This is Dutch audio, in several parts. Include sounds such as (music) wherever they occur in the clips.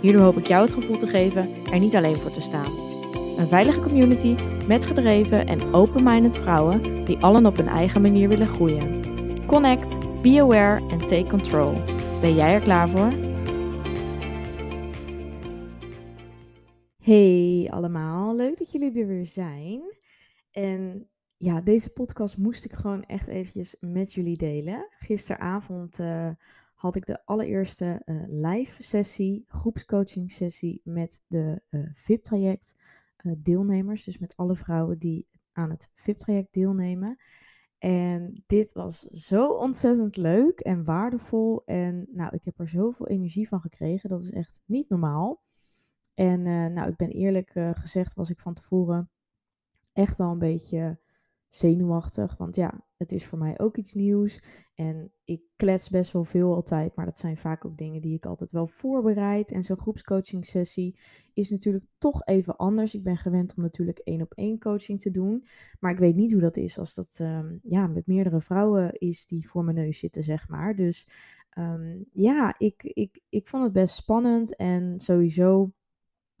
Hierdoor hoop ik jou het gevoel te geven er niet alleen voor te staan. Een veilige community met gedreven en open-minded vrouwen die allen op hun eigen manier willen groeien. Connect, be aware en take control. Ben jij er klaar voor? Hey allemaal, leuk dat jullie er weer zijn. En ja, deze podcast moest ik gewoon echt eventjes met jullie delen. Gisteravond uh, had ik de allereerste uh, live sessie, groepscoaching sessie met de uh, VIP-traject deelnemers. Dus met alle vrouwen die aan het VIP-traject deelnemen. En dit was zo ontzettend leuk en waardevol. En nou, ik heb er zoveel energie van gekregen. Dat is echt niet normaal. En nou, ik ben eerlijk gezegd, was ik van tevoren echt wel een beetje zenuwachtig. Want ja, het is voor mij ook iets nieuws. En ik klets best wel veel altijd. Maar dat zijn vaak ook dingen die ik altijd wel voorbereid. En zo'n groepscoaching sessie is natuurlijk toch even anders. Ik ben gewend om natuurlijk één op één coaching te doen. Maar ik weet niet hoe dat is als dat um, ja, met meerdere vrouwen is die voor mijn neus zitten, zeg maar. Dus um, ja, ik, ik, ik vond het best spannend. En sowieso,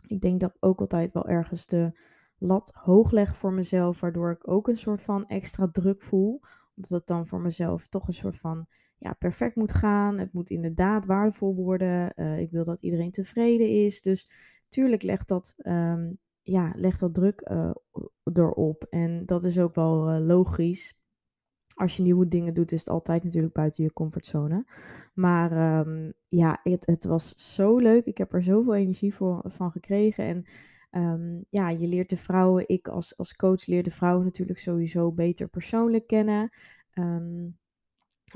ik denk dat ook altijd wel ergens de lat hoog leg voor mezelf, waardoor ik ook een soort van extra druk voel. Omdat het dan voor mezelf toch een soort van ja, perfect moet gaan. Het moet inderdaad waardevol worden. Uh, ik wil dat iedereen tevreden is. Dus tuurlijk legt dat, um, ja, legt dat druk uh, erop. En dat is ook wel uh, logisch. Als je nieuwe dingen doet, is het altijd natuurlijk buiten je comfortzone. Maar um, ja, het, het was zo leuk. Ik heb er zoveel energie voor, van gekregen. En Um, ja, je leert de vrouwen, ik als, als coach leer de vrouwen natuurlijk sowieso beter persoonlijk kennen. Um,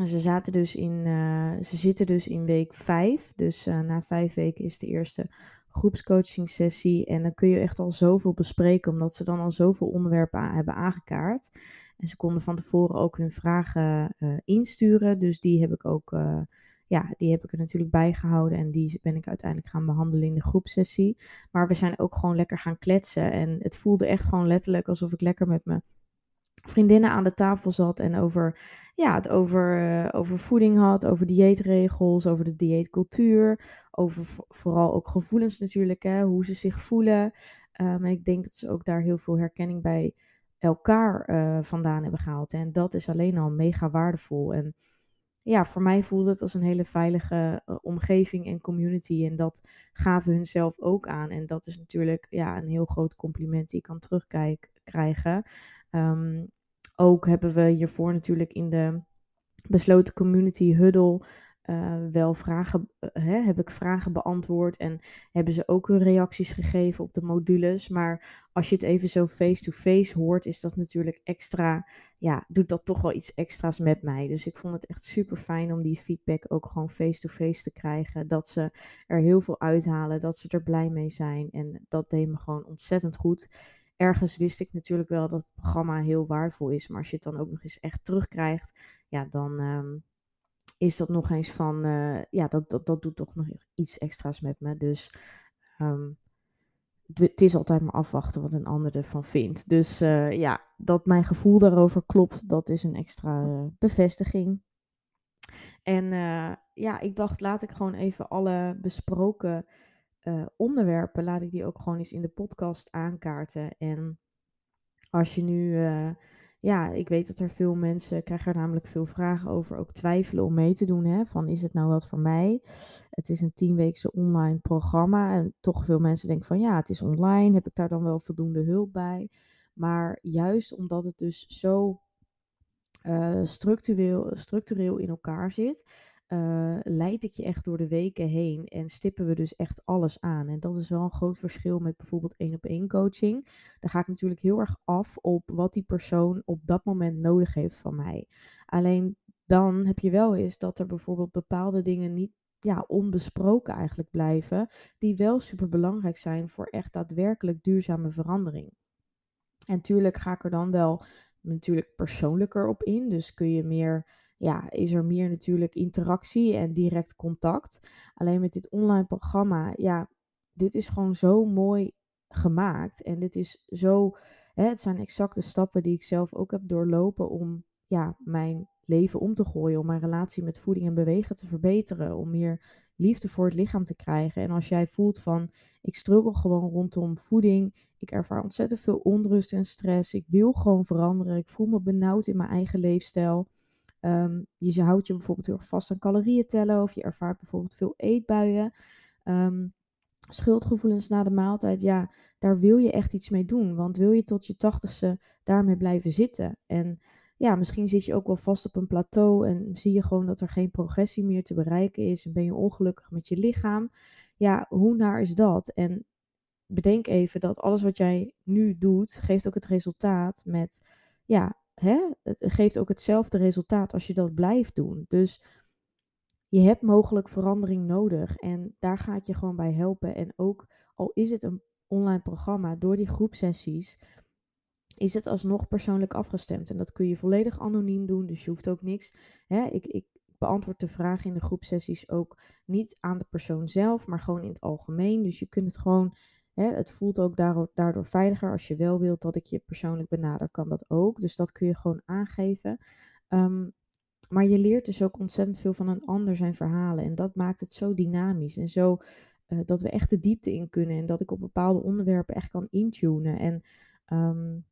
ze, zaten dus in, uh, ze zitten dus in week vijf. Dus uh, na vijf weken is de eerste groepscoaching sessie. En dan kun je echt al zoveel bespreken, omdat ze dan al zoveel onderwerpen hebben aangekaart. En ze konden van tevoren ook hun vragen uh, insturen. Dus die heb ik ook ja, die heb ik er natuurlijk bijgehouden en die ben ik uiteindelijk gaan behandelen in de groepsessie. Maar we zijn ook gewoon lekker gaan kletsen en het voelde echt gewoon letterlijk alsof ik lekker met mijn vriendinnen aan de tafel zat en over, ja, het over, uh, over voeding had, over dieetregels, over de dieetcultuur, over vooral ook gevoelens natuurlijk, hè, hoe ze zich voelen. Um, en ik denk dat ze ook daar heel veel herkenning bij elkaar uh, vandaan hebben gehaald. En dat is alleen al mega waardevol. En ja, voor mij voelde het als een hele veilige uh, omgeving en community. En dat gaven hun zelf ook aan. En dat is natuurlijk ja, een heel groot compliment die ik kan terugkrijgen. Um, ook hebben we hiervoor natuurlijk in de besloten community huddle uh, wel vragen, uh, hè, heb ik vragen beantwoord en hebben ze ook hun reacties gegeven op de modules. Maar als je het even zo face-to-face hoort, is dat natuurlijk extra, ja, doet dat toch wel iets extra's met mij. Dus ik vond het echt super fijn om die feedback ook gewoon face-to-face -face te krijgen. Dat ze er heel veel uithalen, dat ze er blij mee zijn. En dat deed me gewoon ontzettend goed. Ergens wist ik natuurlijk wel dat het programma heel waardevol is, maar als je het dan ook nog eens echt terugkrijgt, ja, dan. Um, is dat nog eens van, uh, ja, dat, dat, dat doet toch nog iets extra's met me. Dus um, het is altijd maar afwachten wat een ander ervan vindt. Dus uh, ja, dat mijn gevoel daarover klopt, dat is een extra uh, bevestiging. En ja, ik dacht, laat ik gewoon even alle besproken onderwerpen, laat ik die ook gewoon eens in de podcast aankaarten. En als je nu ja, ik weet dat er veel mensen krijgen er namelijk veel vragen over, ook twijfelen om mee te doen. Hè? Van is het nou wat voor mij? Het is een tienweekse online programma. En toch veel mensen denken van ja, het is online. Heb ik daar dan wel voldoende hulp bij? Maar juist omdat het dus zo uh, structureel, structureel in elkaar zit, uh, leid ik je echt door de weken heen en stippen we dus echt alles aan. En dat is wel een groot verschil met bijvoorbeeld één op één coaching. Daar ga ik natuurlijk heel erg af op wat die persoon op dat moment nodig heeft van mij. Alleen dan heb je wel eens dat er bijvoorbeeld bepaalde dingen niet ja, onbesproken eigenlijk blijven, die wel super belangrijk zijn voor echt daadwerkelijk duurzame verandering. En tuurlijk ga ik er dan wel natuurlijk persoonlijker op in. Dus kun je meer, ja, is er meer natuurlijk interactie en direct contact. Alleen met dit online programma, ja, dit is gewoon zo mooi gemaakt. En dit is zo, hè, het zijn exacte stappen die ik zelf ook heb doorlopen om ja, mijn leven om te gooien, om mijn relatie met voeding en bewegen te verbeteren, om meer liefde voor het lichaam te krijgen. En als jij voelt van, ik struggle gewoon rondom voeding, ik ervaar ontzettend veel onrust en stress, ik wil gewoon veranderen, ik voel me benauwd in mijn eigen leefstijl. Um, je houdt je bijvoorbeeld heel erg vast aan calorieën tellen of je ervaart bijvoorbeeld veel eetbuien. Um, schuldgevoelens na de maaltijd, ja, daar wil je echt iets mee doen. Want wil je tot je tachtigste daarmee blijven zitten? En ja, misschien zit je ook wel vast op een plateau en zie je gewoon dat er geen progressie meer te bereiken is en ben je ongelukkig met je lichaam. Ja, hoe naar is dat? En bedenk even dat alles wat jij nu doet, geeft ook het resultaat met, ja, hè, het geeft ook hetzelfde resultaat als je dat blijft doen. Dus je hebt mogelijk verandering nodig en daar ga ik je gewoon bij helpen. En ook al is het een online programma, door die groepsessies is het alsnog persoonlijk afgestemd. En dat kun je volledig anoniem doen, dus je hoeft ook niks. Hè, ik, ik beantwoord de vragen in de groepsessies ook niet aan de persoon zelf, maar gewoon in het algemeen. Dus je kunt het gewoon, het voelt ook daardoor, veiliger. Als je wel wilt dat ik je persoonlijk benader, kan dat ook. Dus dat kun je gewoon aangeven. Um, maar je leert dus ook ontzettend veel van een ander zijn verhalen. En dat maakt het zo dynamisch en zo uh, dat we echt de diepte in kunnen. En dat ik op bepaalde onderwerpen echt kan intunen. En um,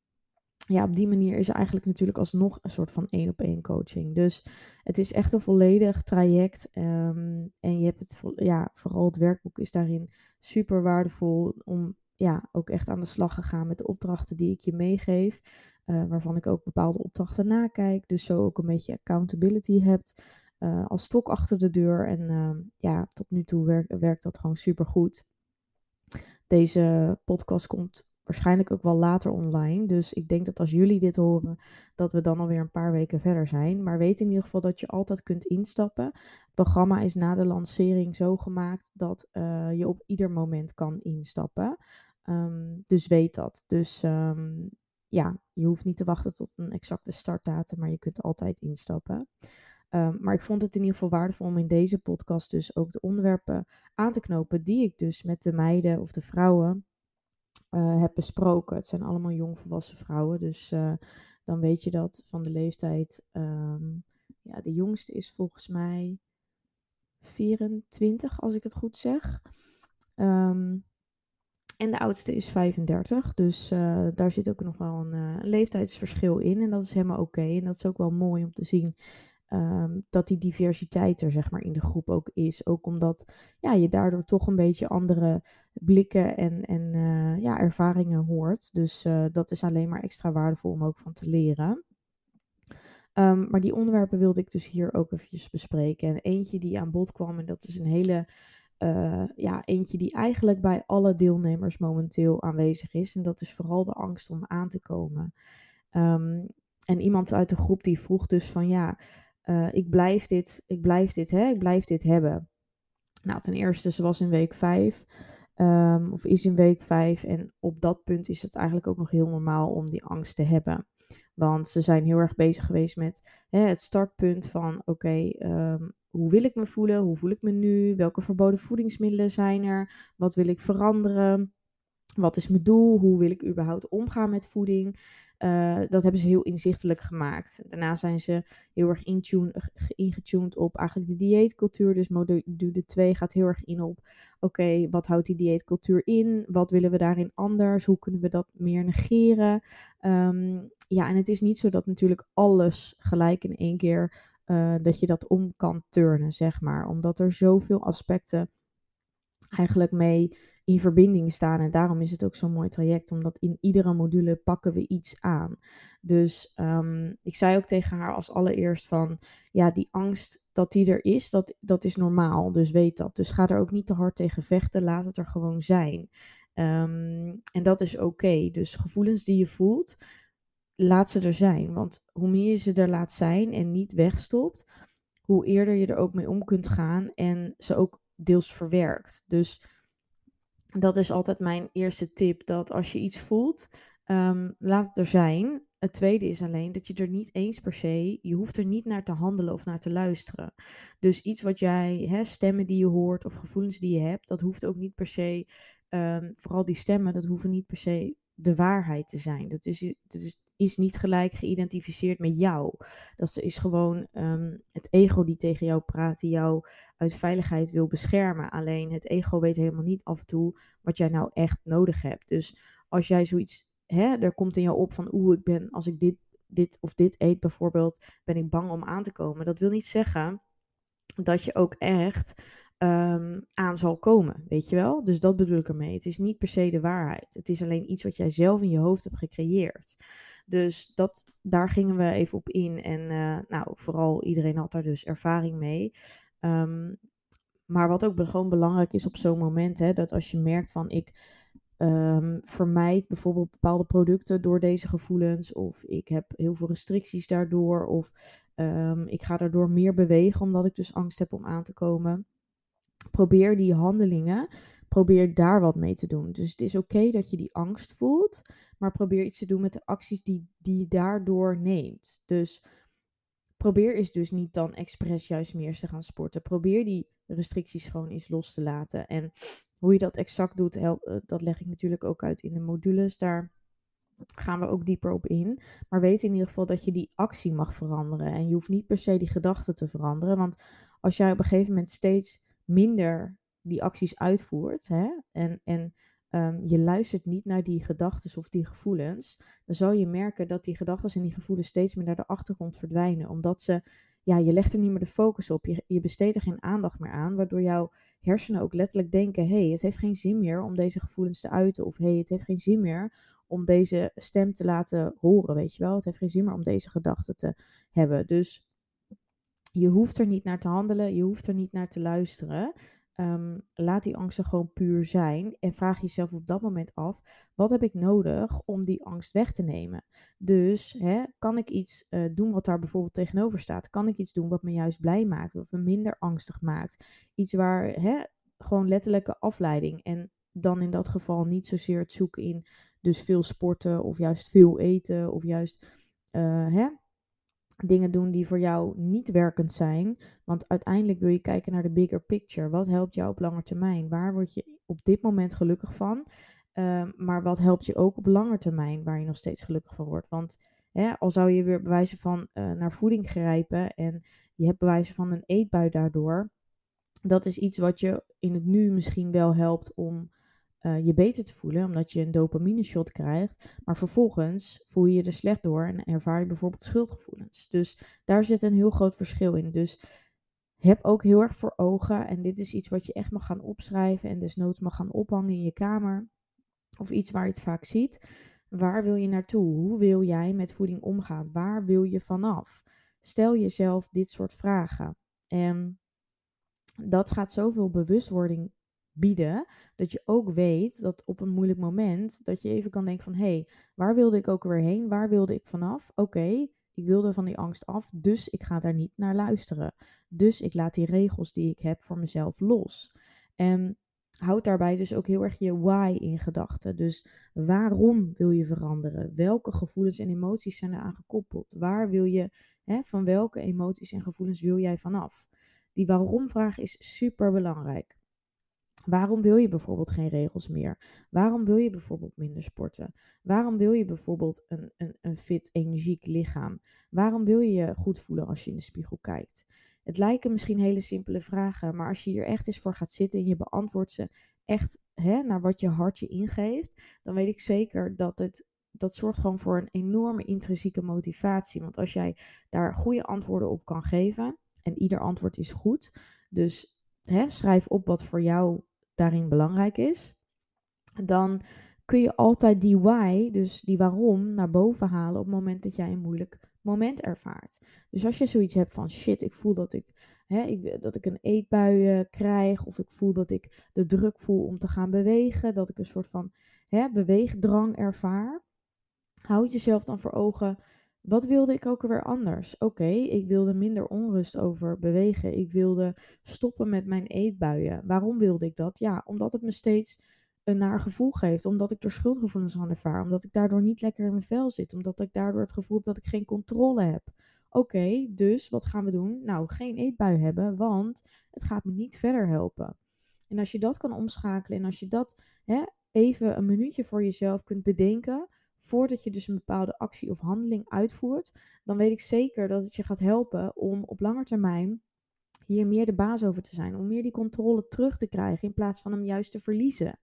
ja, op die manier is er eigenlijk natuurlijk alsnog een soort van één op één coaching. Dus het is echt een volledig traject. Um, en je hebt het, ja, vooral het werkboek is daarin super waardevol om ja, ook echt aan de slag gegaan met de opdrachten die ik je meegeef. Uh, waarvan ik ook bepaalde opdrachten nakijk. Dus zo ook een beetje accountability hebt uh, als stok achter de deur. En uh, ja, tot nu toe werkt dat gewoon super goed. Deze podcast komt waarschijnlijk ook wel later online. Dus ik denk dat als jullie dit horen, dat we dan alweer een paar weken verder zijn. Maar weet in ieder geval dat je altijd kunt instappen. Het programma is na de lancering zo gemaakt dat uh, je op ieder moment kan instappen. Um, dus weet dat. Dus um, ja, je hoeft niet te wachten tot een exacte startdatum, maar je kunt altijd instappen. Um, maar ik vond het in ieder geval waardevol om in deze podcast dus ook de onderwerpen aan te knopen die ik dus met de meiden of de vrouwen uh, heb besproken. Het zijn allemaal jongvolwassen vrouwen, dus uh, dan weet je dat van de leeftijd. Um, ja, de jongste is volgens mij 24, als ik het goed zeg. Um, en de oudste is 35, dus uh, daar zit ook nog wel een, leeftijdsverschil in. En dat is helemaal oké. En dat is ook wel mooi om te zien um, dat die diversiteit er zeg maar in de groep ook is. Ook omdat ja, je daardoor toch een beetje andere blikken en, en uh, ja, ervaringen hoort. Dus dat is alleen maar extra waardevol om ook van te leren. Um, maar die onderwerpen wilde ik dus hier ook eventjes bespreken. En eentje die aan bod kwam, en dat is een hele uh, ja, eentje die eigenlijk bij alle deelnemers momenteel aanwezig is. En dat is vooral de angst om aan te komen. Um, en iemand uit de groep die vroeg dus van ja, uh, ik blijf dit, ik blijf dit, hè, ik blijf dit hebben. Nou, ten eerste, ze was in week 5. Um, ehm, of is in week 5. En op dat punt is het eigenlijk ook nog heel normaal om die angst te hebben. Want ze zijn heel erg bezig geweest met hè, het startpunt van oké, um, hoe wil ik me voelen? Hoe voel ik me nu? Welke verboden voedingsmiddelen zijn er? Wat wil ik veranderen? Wat is mijn doel? Hoe wil ik überhaupt omgaan met voeding? Uh, dat hebben ze heel inzichtelijk gemaakt. Daarna zijn ze heel erg ingetuned op eigenlijk de dieetcultuur. Dus module 2 gaat heel erg in op: oké, wat houdt die dieetcultuur in? Wat willen we daarin anders? Hoe kunnen we dat meer negeren? Um, ja, en het is niet zo dat natuurlijk alles gelijk in één keer uh, dat je dat om kan turnen, zeg maar. Omdat er zoveel aspecten eigenlijk mee in verbinding staan. En daarom is het ook zo'n mooi traject, omdat in iedere module pakken we iets aan. Dus um, ik zei ook tegen haar als allereerst van, ja, die angst dat die er is, dat, dat is normaal. Dus weet dat. Dus ga er ook niet te hard tegen vechten, laat het er gewoon zijn. Um, en dat is oké. Dus gevoelens die je voelt, laat ze er zijn. Want hoe meer je ze er laat zijn en niet wegstopt, hoe eerder je er ook mee om kunt gaan en ze ook deels verwerkt. Dus dat is altijd mijn eerste tip, dat als je iets voelt, ehm, laat het er zijn. Het tweede is alleen dat je er niet eens per se, je hoeft er niet naar te handelen of naar te luisteren. Dus iets wat jij, hè, stemmen die je hoort of gevoelens die je hebt, dat hoeft ook niet per se, ehm, vooral die stemmen, dat hoeven niet per se de waarheid te zijn. Dat is, dat is, is niet gelijk geïdentificeerd met jou. Dat is gewoon ehm, het ego die tegen jou praat, die jou uit veiligheid wil beschermen. Alleen het ego weet helemaal niet af en toe wat jij nou echt nodig hebt. Dus als jij zoiets, hè, er komt in jou op van, oeh, ik ben, als ik dit, dit of dit eet bijvoorbeeld, ben ik bang om aan te komen. Dat wil niet zeggen dat je ook echt Ehm, aan zal komen, weet je wel? Dus dat bedoel ik ermee. Het is niet per se de waarheid. Het is alleen iets wat jij zelf in je hoofd hebt gecreëerd. Dus dat, daar gingen we even op in. En uh, nou, vooral iedereen had daar dus ervaring mee. Um, maar wat ook gewoon belangrijk is op zo'n moment, hè, dat als je merkt van ik um, vermijd bijvoorbeeld bepaalde producten door deze gevoelens, of ik heb heel veel restricties daardoor, of ik ga daardoor meer bewegen omdat ik dus angst heb om aan te komen probeer die handelingen, probeer daar wat mee te doen. Dus het is oké dat je die angst voelt, maar probeer iets te doen met de acties die, die je daardoor neemt. Dus probeer eens dus niet dan expres juist meer te gaan sporten. Probeer die restricties gewoon eens los te laten. En hoe je dat exact doet, eh, dat leg ik natuurlijk ook uit in de modules. Daar gaan we ook dieper op in. Maar weet in ieder geval dat je die actie mag veranderen. En je hoeft niet per se die gedachten te veranderen. Want als jij op een gegeven moment steeds minder die acties uitvoert hè, en, en um, je luistert niet naar die gedachten of die gevoelens, dan zal je merken dat die gedachten en die gevoelens steeds meer naar de achtergrond verdwijnen. Omdat ze, ja, je legt er niet meer de focus op. Je, je besteedt er geen aandacht meer aan, waardoor jouw hersenen ook letterlijk denken: hé, hey, het heeft geen zin meer om deze gevoelens te uiten. Of hé, hey, het heeft geen zin meer om deze stem te laten horen, weet je wel. Het heeft geen zin meer om deze gedachten te hebben. Dus je hoeft er niet naar te handelen, je hoeft er niet naar te luisteren. Ehm, laat die angsten gewoon puur zijn en vraag jezelf op dat moment af: wat heb ik nodig om die angst weg te nemen? Dus hè, kan ik iets uh, doen wat daar bijvoorbeeld tegenover staat? Kan ik iets doen wat me juist blij maakt, wat me minder angstig maakt? Iets waar hè, gewoon letterlijke afleiding. En dan in dat geval niet zozeer het zoeken in dus veel sporten of juist veel eten of juist uh, hè, dingen doen die voor jou niet werkend zijn. Want uiteindelijk wil je kijken naar de bigger picture. Wat helpt jou op lange termijn? Waar word je op dit moment gelukkig van? Ehm, maar wat helpt je ook op lange termijn waar je nog steeds gelukkig van wordt? Want hè, al zou je weer bewijzen van uh, naar voeding grijpen en je hebt bewijzen van een eetbui daardoor. Dat is iets wat je in het nu misschien wel helpt om uh, je beter te voelen, omdat je een dopamine shot krijgt. Maar vervolgens voel je je er slecht door en ervaar je bijvoorbeeld schuldgevoelens. Dus daar zit een heel groot verschil in. Dus heb ook heel erg voor ogen, en dit is iets wat je echt mag gaan opschrijven en desnoods mag gaan ophangen in je kamer. Of iets waar je het vaak ziet. Waar wil je naartoe? Hoe wil jij met voeding omgaan? Waar wil je vanaf? Stel jezelf dit soort vragen. En dat gaat zoveel bewustwording bieden, dat je ook weet dat op een moeilijk moment, dat je even kan denken van, hé, hey, waar wilde ik ook weer heen? Waar wilde ik vanaf? Oké, ik wilde van die angst af, dus ik ga daar niet naar luisteren. Dus ik laat die regels die ik heb voor mezelf los. En houd daarbij dus ook heel erg je why in gedachten. Dus waarom wil je veranderen? Welke gevoelens en emoties zijn eraan gekoppeld? Waar wil je, hè, van welke emoties en gevoelens wil jij vanaf? Die waarom-vraag is super belangrijk. Waarom wil je bijvoorbeeld geen regels meer? Waarom wil je bijvoorbeeld minder sporten? Waarom wil je bijvoorbeeld een, een, een fit, energiek lichaam? Waarom wil je je goed voelen als je in de spiegel kijkt? Het lijken misschien hele simpele vragen, maar als je hier echt eens voor gaat zitten en je beantwoordt ze echt hè, naar wat je hart je ingeeft, dan weet ik zeker dat het dat zorgt gewoon voor een enorme intrinsieke motivatie. Want als jij daar goede antwoorden op kan geven, en ieder antwoord is goed, dus hè, schrijf op wat voor jou daarin belangrijk is, dan kun je altijd die why, dus die waarom, naar boven halen op het moment dat jij een moeilijk moment ervaart. Dus als je zoiets hebt van shit, ik voel dat ik, hè, ik, dat ik een eetbui uh, krijg, of ik voel dat ik de druk voel om te gaan bewegen, dat ik een soort van hè, beweegdrang ervaar, houd jezelf dan voor ogen wat wilde ik ook alweer anders? Oké, ik wilde minder onrust over bewegen. Ik wilde stoppen met mijn eetbuien. Waarom wilde ik dat? Ja, omdat het me steeds een naar gevoel geeft. Omdat ik er schuldgevoelens aan ervaar. Omdat ik daardoor niet lekker in mijn vel zit. Omdat ik daardoor het gevoel heb dat ik geen controle heb. Oké, dus wat gaan we doen? Nou, geen eetbui hebben, want het gaat me niet verder helpen. En als je dat kan omschakelen en als je dat hè, even een minuutje voor jezelf kunt bedenken, voordat je dus een bepaalde actie of handeling uitvoert, dan weet ik zeker dat het je gaat helpen om op lange termijn hier meer de baas over te zijn, om meer die controle terug te krijgen in plaats van hem juist te verliezen.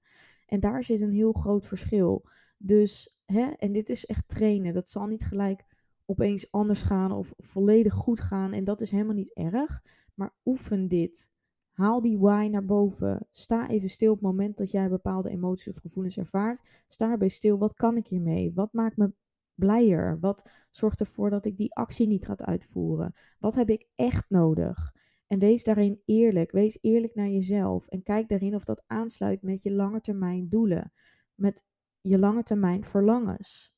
En daar zit een heel groot verschil. Dus, hè, en dit is echt trainen. Dat zal niet gelijk opeens anders gaan of volledig goed gaan. En dat is helemaal niet erg. Maar oefen dit. Haal die why naar boven. Sta even stil op het moment dat jij bepaalde emoties of gevoelens ervaart. Sta erbij stil. Wat kan ik hiermee? Wat maakt me blijer? Wat zorgt ervoor dat ik die actie niet ga uitvoeren? Wat heb ik echt nodig? En wees daarin eerlijk. Wees eerlijk naar jezelf. En kijk daarin of dat aansluit met je langetermijn doelen. Met je langetermijn verlangens.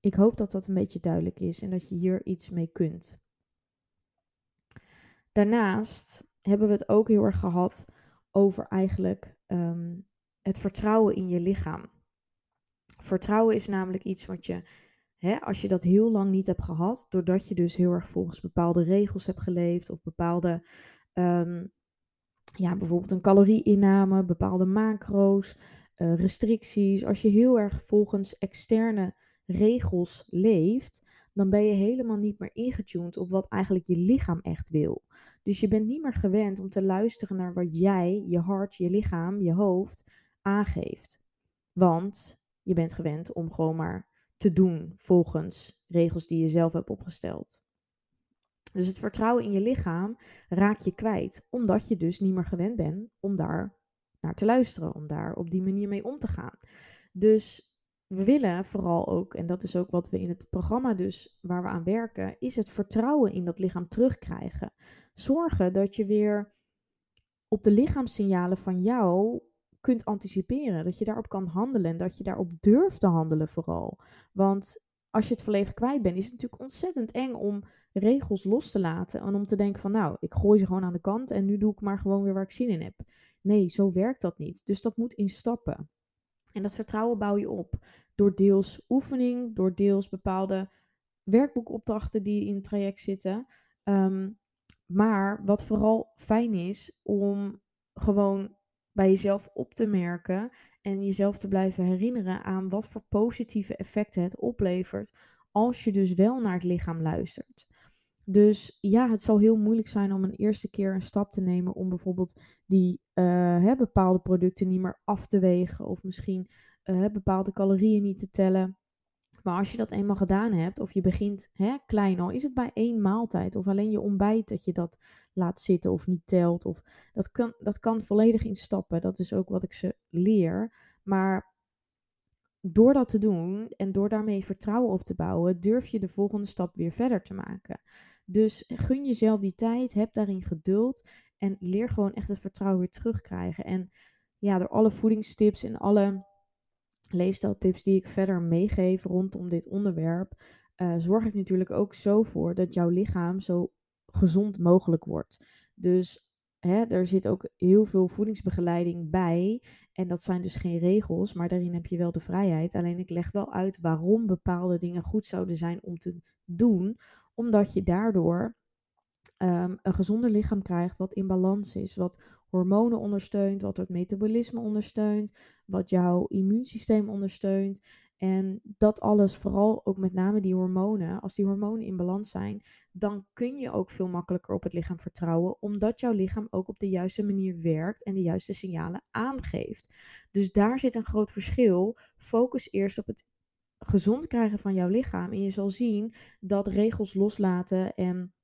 Ik hoop dat dat een beetje duidelijk is en dat je hier iets mee kunt. Daarnaast hebben we het ook heel erg gehad over eigenlijk ehm, het vertrouwen in je lichaam. Vertrouwen is namelijk iets wat je, hè, als je dat heel lang niet hebt gehad, doordat je dus heel erg volgens bepaalde regels hebt geleefd of bepaalde, um, ja, bijvoorbeeld een calorieinname, bepaalde macro's, uh, restricties. Als je heel erg volgens externe regels leeft, dan ben je helemaal niet meer ingetuned op wat eigenlijk je lichaam echt wil. Dus je bent niet meer gewend om te luisteren naar wat jij, je hart, je lichaam, je hoofd aangeeft. Want je bent gewend om gewoon maar te doen volgens regels die je zelf hebt opgesteld. Dus het vertrouwen in je lichaam raak je kwijt, omdat je dus niet meer gewend bent om daar naar te luisteren, om daar op die manier mee om te gaan. Dus we willen vooral ook, en dat is ook wat we in het programma dus waar we aan werken, is het vertrouwen in dat lichaam terugkrijgen. Zorgen dat je weer op de lichaamssignalen van jou kunt anticiperen, dat je daarop kan handelen en dat je daarop durft te handelen vooral. Want als je het volledig kwijt bent, is het natuurlijk ontzettend eng om regels los te laten en om te denken van nou, ik gooi ze gewoon aan de kant en nu doe ik maar gewoon weer waar ik zin in heb. Nee, zo werkt dat niet. Dus dat moet in stappen. En dat vertrouwen bouw je op door deels oefening, door deels bepaalde werkboekopdrachten die in het traject zitten. Ehm, maar wat vooral fijn is om gewoon bij jezelf op te merken en jezelf te blijven herinneren aan wat voor positieve effecten het oplevert als je dus wel naar het lichaam luistert. Dus ja, het zal heel moeilijk zijn om een eerste keer een stap te nemen om bijvoorbeeld die uh, hè, bepaalde producten niet meer af te wegen of misschien uh, bepaalde calorieën niet te tellen. Maar als je dat eenmaal gedaan hebt, of je begint hè, klein al, is het bij één maaltijd of alleen je ontbijt dat je dat laat zitten of niet telt. Of, dat, kan, dat kan volledig in stappen. Dat is ook wat ik ze leer. Maar door dat te doen en door daarmee vertrouwen op te bouwen, durf je de volgende stap weer verder te maken. Dus gun jezelf die tijd, heb daarin geduld en leer gewoon echt het vertrouwen weer terugkrijgen. En ja, door alle voedingstips en alle leefstijltips die ik verder meegeef rondom dit onderwerp, uh, zorg ik natuurlijk ook zo voor dat jouw lichaam zo gezond mogelijk wordt. Dus hè, er zit ook heel veel voedingsbegeleiding bij. En dat zijn dus geen regels, maar daarin heb je wel de vrijheid. Alleen ik leg wel uit waarom bepaalde dingen goed zouden zijn om te doen, omdat je daardoor um, een gezonder lichaam krijgt wat in balans is, wat hormonen ondersteunt, wat het metabolisme ondersteunt, wat jouw immuunsysteem ondersteunt. En dat alles, vooral ook met name die hormonen, als die hormonen in balans zijn, dan kun je ook veel makkelijker op het lichaam vertrouwen, omdat jouw lichaam ook op de juiste manier werkt en de juiste signalen aangeeft. Dus daar zit een groot verschil. Focus eerst op het gezond krijgen van jouw lichaam en je zal zien dat regels loslaten en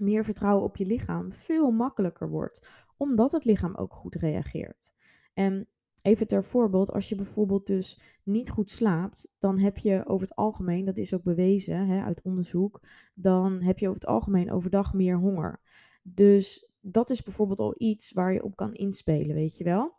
meer vertrouwen op je lichaam veel makkelijker wordt, omdat het lichaam ook goed reageert. En even ter voorbeeld, als je bijvoorbeeld dus niet goed slaapt, dan heb je over het algemeen, dat is ook bewezen hè, uit onderzoek, dan heb je over het algemeen overdag meer honger. Dus dat is bijvoorbeeld al iets waar je op kan inspelen, weet je wel.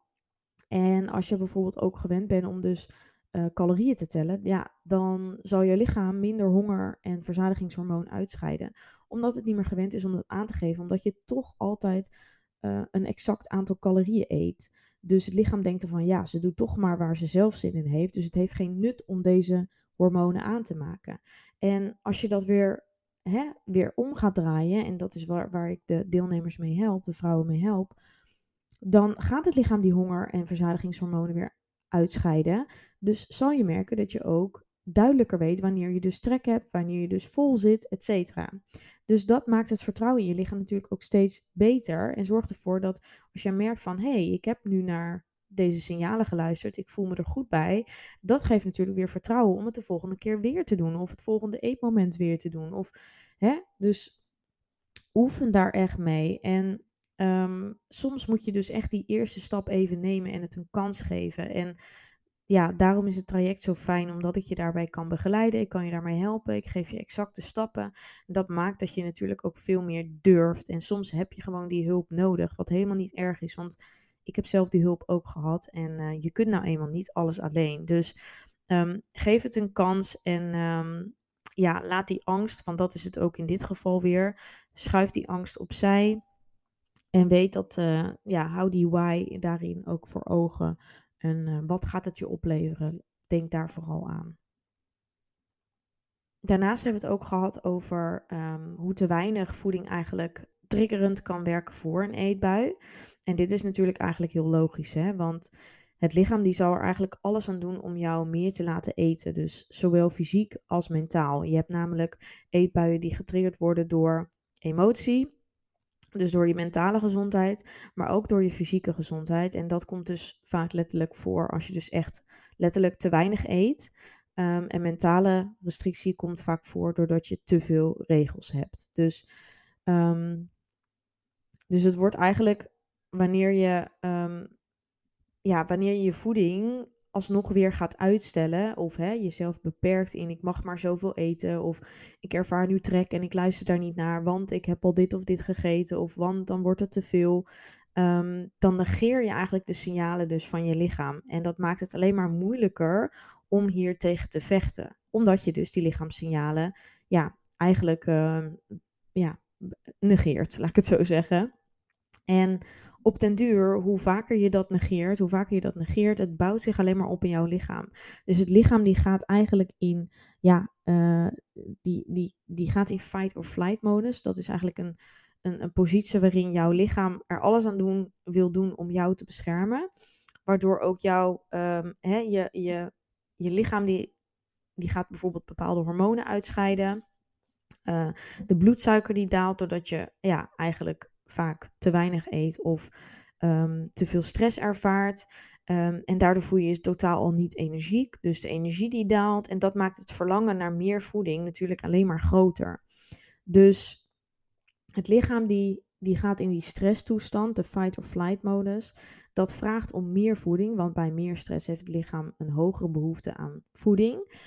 En als je bijvoorbeeld ook gewend bent om dus uh, calorieën te tellen, ja, dan zal je lichaam minder honger en verzadigingshormoon uitscheiden. Omdat het niet meer gewend is om dat aan te geven, omdat je toch altijd uh, een exact aantal calorieën eet. Dus het lichaam denkt ervan, ja, ze doet toch maar waar ze zelf zin in heeft. Dus het heeft geen nut om deze hormonen aan te maken. En als je dat weer, hè, weer om gaat draaien, en dat is waar, waar ik de deelnemers mee help, de vrouwen mee help, dan gaat het lichaam die honger- en verzadigingshormonen weer uitscheiden. Dus zal je merken dat je ook duidelijker weet wanneer je dus trek hebt, wanneer je dus vol zit, et cetera. Dus dat maakt het vertrouwen in je lichaam natuurlijk ook steeds beter en zorgt ervoor dat als je merkt van hé, hey, ik heb nu naar deze signalen geluisterd, ik voel me er goed bij, dat geeft natuurlijk weer vertrouwen om het de volgende keer weer te doen of het volgende eetmoment weer te doen. Of, hè? Dus oefen daar echt mee. En um, soms moet je dus echt die eerste stap even nemen en het een kans geven. En ja, daarom is het traject zo fijn, omdat ik je daarbij kan begeleiden. Ik kan je daarmee helpen. Ik geef je exacte stappen. Dat maakt dat je natuurlijk ook veel meer durft. En soms heb je gewoon die hulp nodig, wat helemaal niet erg is. Want ik heb zelf die hulp ook gehad. En uh, je kunt nou eenmaal niet alles alleen. Dus um, geef het een kans en um, ja, laat die angst, want dat is het ook in dit geval weer. Schuif die angst opzij. En weet dat, uh, ja, hou die why daarin ook voor ogen. En uh, wat gaat het je opleveren? Denk daar vooral aan. Daarnaast hebben we het ook gehad over um, hoe te weinig voeding eigenlijk triggerend kan werken voor een eetbui. En dit is natuurlijk eigenlijk heel logisch, hè? want het lichaam die zal er eigenlijk alles aan doen om jou meer te laten eten. Dus zowel fysiek als mentaal. Je hebt namelijk eetbuien die getriggerd worden door emotie, dus door je mentale gezondheid, maar ook door je fysieke gezondheid. En dat komt dus vaak letterlijk voor als je dus echt letterlijk te weinig eet. Um, en mentale restrictie komt vaak voor doordat je te veel regels hebt. Dus, um, dus het wordt eigenlijk wanneer je, um, ja, wanneer je je voeding alsnog weer gaat uitstellen of hè, jezelf beperkt in ik mag maar zoveel eten of ik ervaar nu trek en ik luister daar niet naar, want ik heb al dit of dit gegeten of want dan wordt het te veel. Um, dan negeer je eigenlijk de signalen dus van je lichaam. En dat maakt het alleen maar moeilijker om hier tegen te vechten. Omdat je dus die lichaamssignalen ja, eigenlijk uh, ja, negeert, laat ik het zo zeggen. En op den duur, hoe vaker je dat negeert, hoe vaker je dat negeert, het bouwt zich alleen maar op in jouw lichaam. Dus het lichaam die gaat eigenlijk in, ja, uh, die, die, die gaat in fight or flight modus. Dat is eigenlijk een, een, een positie waarin jouw lichaam er alles aan doen, wil doen om jou te beschermen. Waardoor ook jouw, um, hè, je, je, je lichaam die, die gaat bijvoorbeeld bepaalde hormonen uitscheiden. Uh, de bloedsuiker die daalt doordat je ja, eigenlijk vaak te weinig eet of um, te veel stress ervaart. Um, en daardoor voel je je totaal al niet energiek. Dus de energie die daalt. En dat maakt het verlangen naar meer voeding natuurlijk alleen maar groter. Dus het lichaam die, die gaat in die stresstoestand, de fight or flight modus. Dat vraagt om meer voeding, want bij meer stress heeft het lichaam een hogere behoefte aan voeding.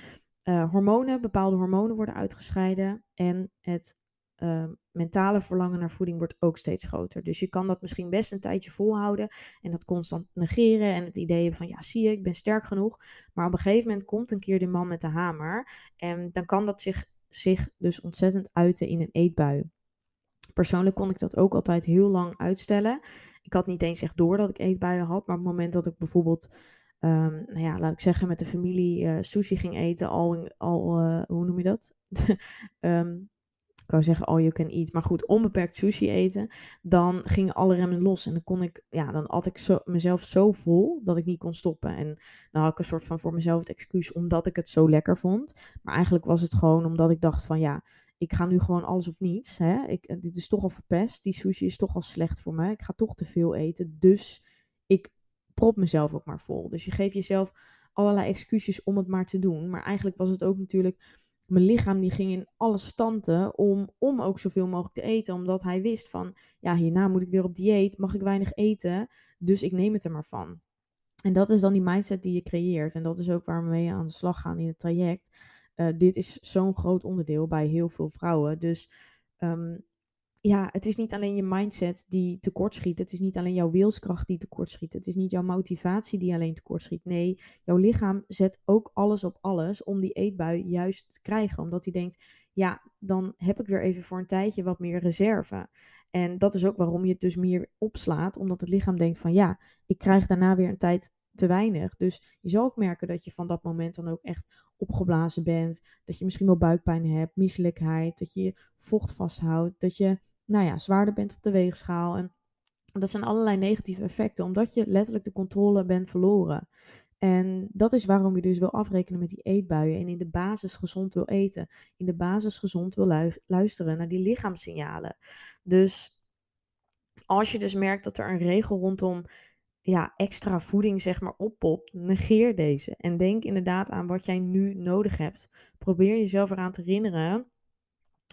Uh, hormonen, bepaalde hormonen worden uitgescheiden en het uh, mentale verlangen naar voeding wordt ook steeds groter. Dus je kan dat misschien best een tijdje volhouden en dat constant negeren en het idee van ja, zie je, ik ben sterk genoeg. Maar op een gegeven moment komt een keer de man met de hamer en dan kan dat zich, zich dus ontzettend uiten in een eetbui. Persoonlijk kon ik dat ook altijd heel lang uitstellen. Ik had niet eens echt door dat ik eetbuien had, maar op het moment dat ik bijvoorbeeld Um, nou ja, laat ik zeggen, met de familie uh, sushi ging eten, al, al uh, hoe noem je dat? ik (laughs) wou zeggen all you can eat, maar goed, onbeperkt sushi eten, dan gingen alle remmen los. En dan kon ik, ja, dan had ik zo, mezelf zo vol dat ik niet kon stoppen. En dan had ik een soort van voor mezelf het excuus omdat ik het zo lekker vond. Maar eigenlijk was het gewoon omdat ik dacht van ja, ik ga nu gewoon alles of niets. Hè? Ik, dit is toch al verpest, die sushi is toch al slecht voor me. Ik ga toch te veel eten, dus ik prop mezelf ook maar vol. Dus je geeft jezelf allerlei excuses om het maar te doen. Maar eigenlijk was het ook natuurlijk mijn lichaam die ging in alle standen om, om ook zoveel mogelijk te eten. Omdat hij wist van, ja, hierna moet ik weer op dieet, mag ik weinig eten, dus ik neem het er maar van. En dat is dan die mindset die je creëert. En dat is ook waar we mee aan de slag gaan in het traject. Uh, dit is zo'n groot onderdeel bij heel veel vrouwen. Dus um, ja, het is niet alleen je mindset die tekortschiet. Het is niet alleen jouw wilskracht die tekortschiet. Het is niet jouw motivatie die alleen tekortschiet. Nee, jouw lichaam zet ook alles op alles om die eetbui juist te krijgen. Omdat hij denkt, ja, dan heb ik weer even voor een tijdje wat meer reserve. En dat is ook waarom je het dus meer opslaat. Omdat het lichaam denkt van, ja, ik krijg daarna weer een tijd te weinig. Dus je zal ook merken dat je van dat moment dan ook echt opgeblazen bent. Dat je misschien wel buikpijn hebt, misselijkheid. Dat je vocht vasthoudt. Dat je nou ja, zwaarder bent op de weegschaal. En dat zijn allerlei negatieve effecten, omdat je letterlijk de controle bent verloren. En dat is waarom je dus wil afrekenen met die eetbuien en in de basis gezond wil eten. In de basis gezond wil luisteren naar die lichaamssignalen. Dus als je dus merkt dat er een regel rondom ja, extra voeding zeg maar oppopt, negeer deze. En denk inderdaad aan wat jij nu nodig hebt. Probeer jezelf eraan te herinneren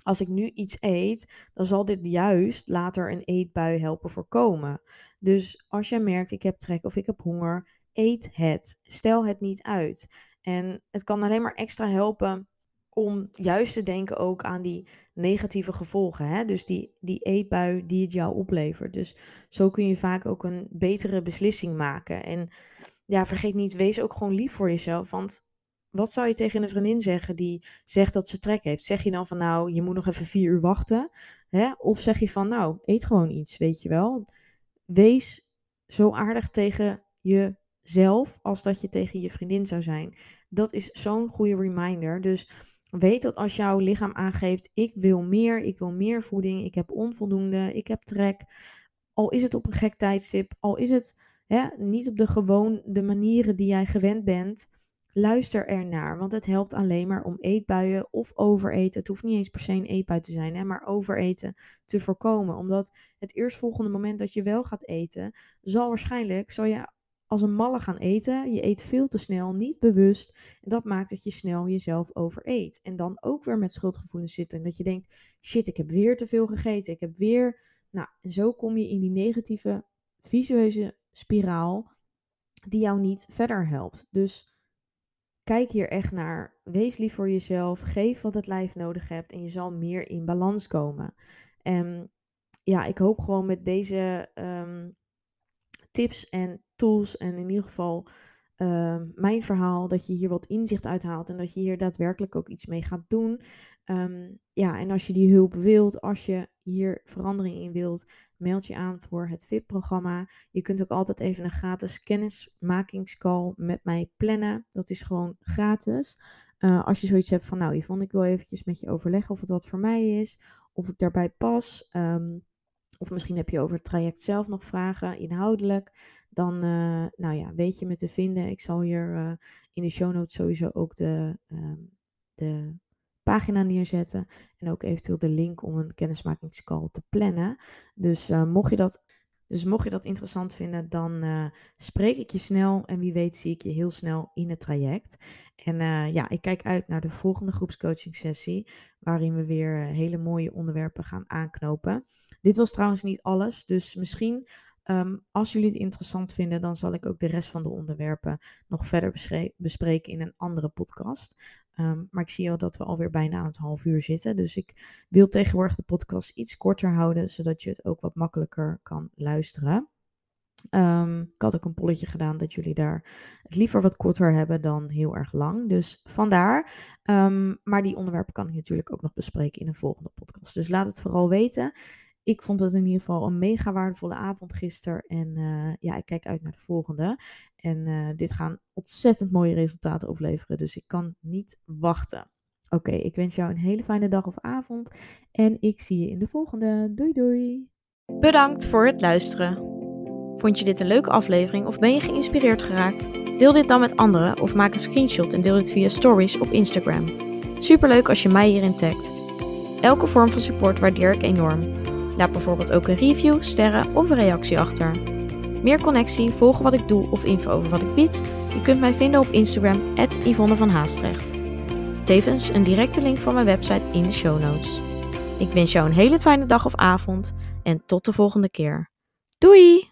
als ik nu iets eet, dan zal dit juist later een eetbui helpen voorkomen. Dus als jij merkt, ik heb trek of ik heb honger, eet het. Stel het niet uit. En het kan alleen maar extra helpen om juist te denken ook aan die negatieve gevolgen. Hè? Dus die, die eetbui die het jou oplevert. Dus zo kun je vaak ook een betere beslissing maken. En ja, vergeet niet, wees ook gewoon lief voor jezelf. Want wat zou je tegen een vriendin zeggen die zegt dat ze trek heeft? Zeg je dan van nou, je moet nog even vier uur wachten? Hè? Of zeg je van nou, eet gewoon iets, weet je wel? Wees zo aardig tegen jezelf als dat je tegen je vriendin zou zijn. Dat is zo'n goede reminder. Dus weet dat als jouw lichaam aangeeft, ik wil meer, ik wil meer voeding, ik heb onvoldoende, ik heb trek. Al is het op een gek tijdstip, al is het hè, niet op de gewoon de manieren die jij gewend bent Luister ernaar, want het helpt alleen maar om eetbuien of overeten. Het hoeft niet eens per se een eetbui te zijn, hè, maar overeten te voorkomen. Omdat het eerstvolgende moment dat je wel gaat eten, zal waarschijnlijk, zal je als een malle gaan eten. Je eet veel te snel, niet bewust. En dat maakt dat je snel jezelf overeet. En dan ook weer met schuldgevoelens zitten. En dat je denkt, shit, ik heb weer te veel gegeten. Ik heb weer... Nou, en zo kom je in die negatieve visueuze spiraal die jou niet verder helpt. Dus kijk hier echt naar. Wees lief voor jezelf. Geef wat het lijf nodig hebt. En je zal meer in balans komen. En ja, ik hoop gewoon met deze ehm, tips en tools. En in ieder geval Ehm, mijn verhaal, dat je hier wat inzicht uithaalt en dat je hier daadwerkelijk ook iets mee gaat doen. Ehm, ja, en als je die hulp wilt, als je hier verandering in wilt, meld je aan voor het VIP-programma. Je kunt ook altijd even een gratis kennismakingscall met mij plannen. Dat is gewoon gratis. Uh, als je zoiets hebt van, nou Yvonne, ik wil eventjes met je overleggen of het wat voor mij is, of ik daarbij pas. Ehm, of misschien heb je over het traject zelf nog vragen, inhoudelijk dan uh, nou ja, weet je me te vinden. Ik zal hier uh, in de show notes sowieso ook de, uh, de pagina neerzetten. En ook eventueel de link om een kennismakingscall te plannen. Dus eh, mocht je dat. Dus mocht je dat interessant vinden, dan spreek ik je snel en wie weet zie ik je heel snel in het traject. En ja, ik kijk uit naar de volgende groepscoaching sessie, waarin we weer hele mooie onderwerpen gaan aanknopen. Dit was trouwens niet alles, dus misschien Ehm, als jullie het interessant vinden, dan zal ik ook de rest van de onderwerpen nog verder bespreken in een andere podcast. Ehm, maar ik zie al dat we alweer bijna aan het half uur zitten. Dus ik wil tegenwoordig de podcast iets korter houden, zodat je het ook wat makkelijker kan luisteren. Um, ik had ook een polletje gedaan dat jullie daar het liever wat korter hebben dan heel erg lang. Dus vandaar. maar die onderwerpen kan ik natuurlijk ook nog bespreken in een volgende podcast. Dus laat het vooral weten ik vond het in ieder geval een mega waardevolle avond gisteren. En uh, ja, ik kijk uit naar de volgende. En uh, dit gaan ontzettend mooie resultaten opleveren. Dus ik kan niet wachten. Oké, ik wens jou een hele fijne dag of avond. En ik zie je in de volgende. Doei doei. Bedankt voor het luisteren. Vond je dit een leuke aflevering of ben je geïnspireerd geraakt? Deel dit dan met anderen of maak een screenshot en deel dit via stories op Instagram. Superleuk als je mij hierin tagt. Elke vorm van support waardeer ik enorm. Laat bijvoorbeeld ook een review, sterren of een reactie achter. Meer connectie, volgen wat ik doe of info over wat ik bied? Je kunt mij vinden op Instagram, Yvonne van Haastrecht. Tevens een directe link voor mijn website in de show notes. Ik wens jou een hele fijne dag of avond en tot de volgende keer. Doei!